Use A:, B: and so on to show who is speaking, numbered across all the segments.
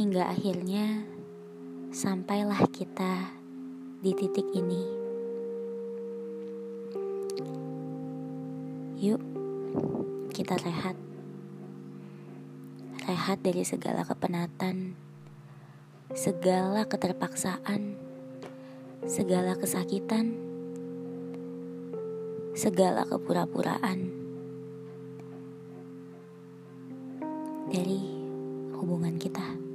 A: Hingga akhirnya sampailah kita di titik ini. Yuk, kita rehat. Rehat dari segala kepenatan, segala keterpaksaan, segala kesakitan, segala kepura-puraan dari hubungan kita.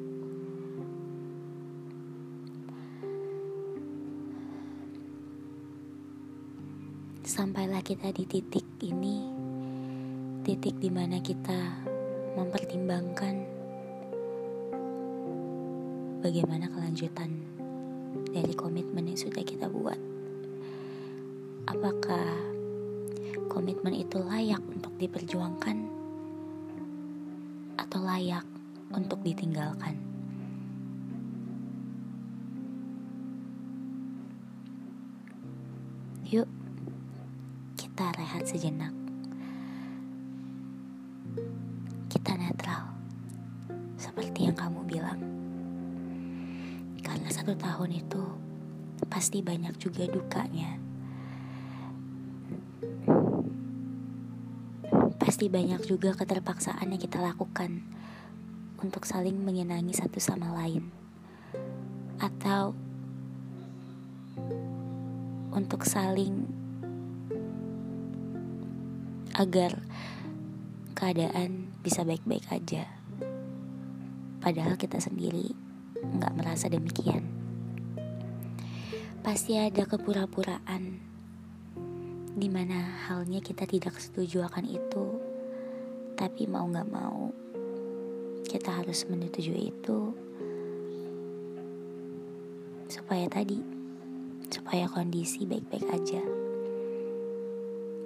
A: Sampailah kita di titik ini, titik di mana kita mempertimbangkan bagaimana kelanjutan dari komitmen yang sudah kita buat. Apakah komitmen itu layak untuk diperjuangkan atau layak untuk ditinggalkan? Yuk, kita rehat sejenak. Kita netral, seperti yang kamu bilang. Karena satu tahun itu pasti banyak juga dukanya. Pasti banyak juga keterpaksaan yang kita lakukan untuk saling menyenangi satu sama lain. Atau untuk saling agar keadaan bisa baik-baik aja. Padahal kita sendiri nggak merasa demikian. Pasti ada kepura-puraan di mana halnya kita tidak setuju akan itu, tapi mau nggak mau kita harus menyetujui itu supaya tadi supaya kondisi baik-baik aja.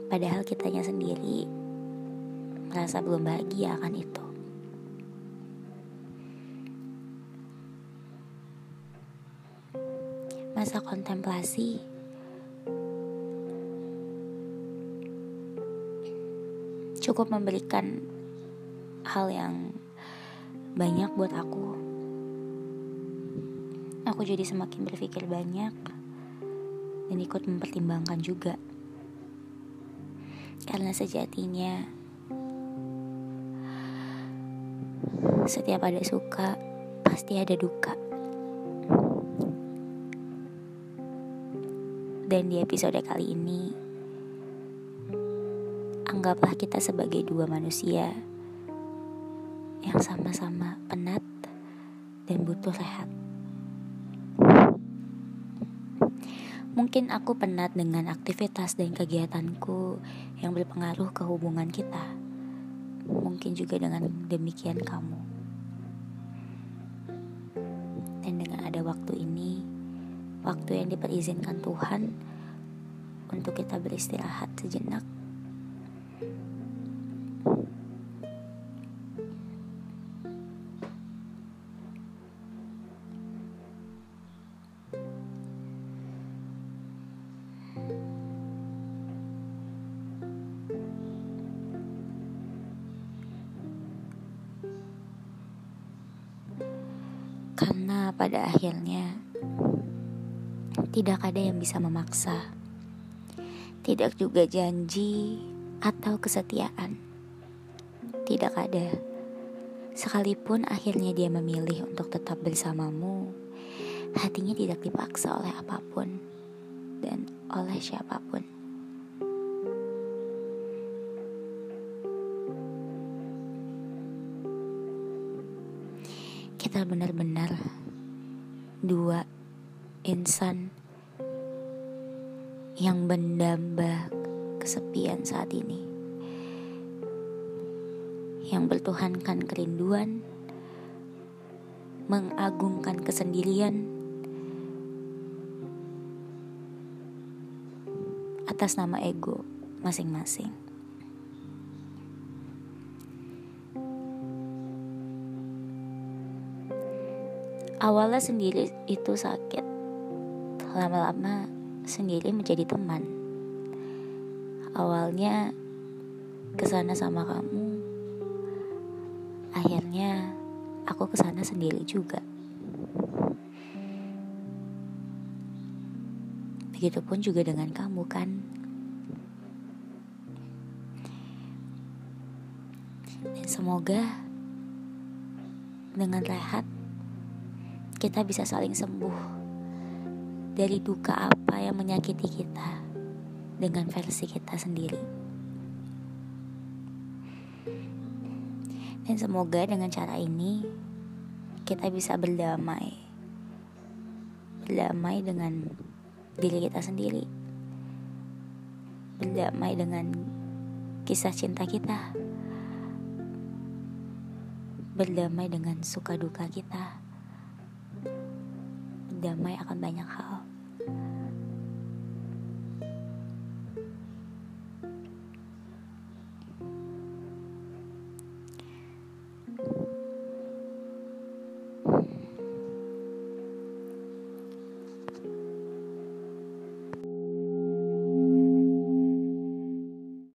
A: Padahal kitanya sendiri merasa belum bahagia akan itu. Masa kontemplasi cukup memberikan hal yang banyak buat aku. Aku jadi semakin berpikir banyak dan ikut mempertimbangkan juga karena sejatinya setiap ada suka pasti ada duka. Dan di episode kali ini anggaplah kita sebagai dua manusia yang sama-sama penat dan butuh rehat. Mungkin aku penat dengan aktivitas dan kegiatanku yang berpengaruh ke hubungan kita. Mungkin juga dengan demikian kamu. Dan dengan ada waktu ini, waktu yang diperizinkan Tuhan untuk kita beristirahat sejenak pada akhirnya tidak ada yang bisa memaksa. Tidak juga janji atau kesetiaan. Tidak ada. Sekalipun akhirnya dia memilih untuk tetap bersamamu, hatinya tidak dipaksa oleh apa pun dan oleh siapa pun. kita benar-benar dua insan yang mendamba kesepian saat ini. Yang bertuhankan kerinduan mengagungkan kesendirian atas nama ego masing-masing Awalnya sendiri itu sakit, lama-lama sendiri menjadi teman. Awalnya ke sana sama kamu, akhirnya aku ke sana sendiri juga. Begitupun juga dengan kamu kan. Dan semoga dengan rehat kita bisa saling sembuh dari duka apa yang menyakiti kita dengan versi kita sendiri. Dan semoga dengan cara ini kita bisa berdamai. Berdamai dengan diri kita sendiri. Berdamai dengan kisah cinta kita. Berdamai dengan suka duka kita damai akan banyak hal.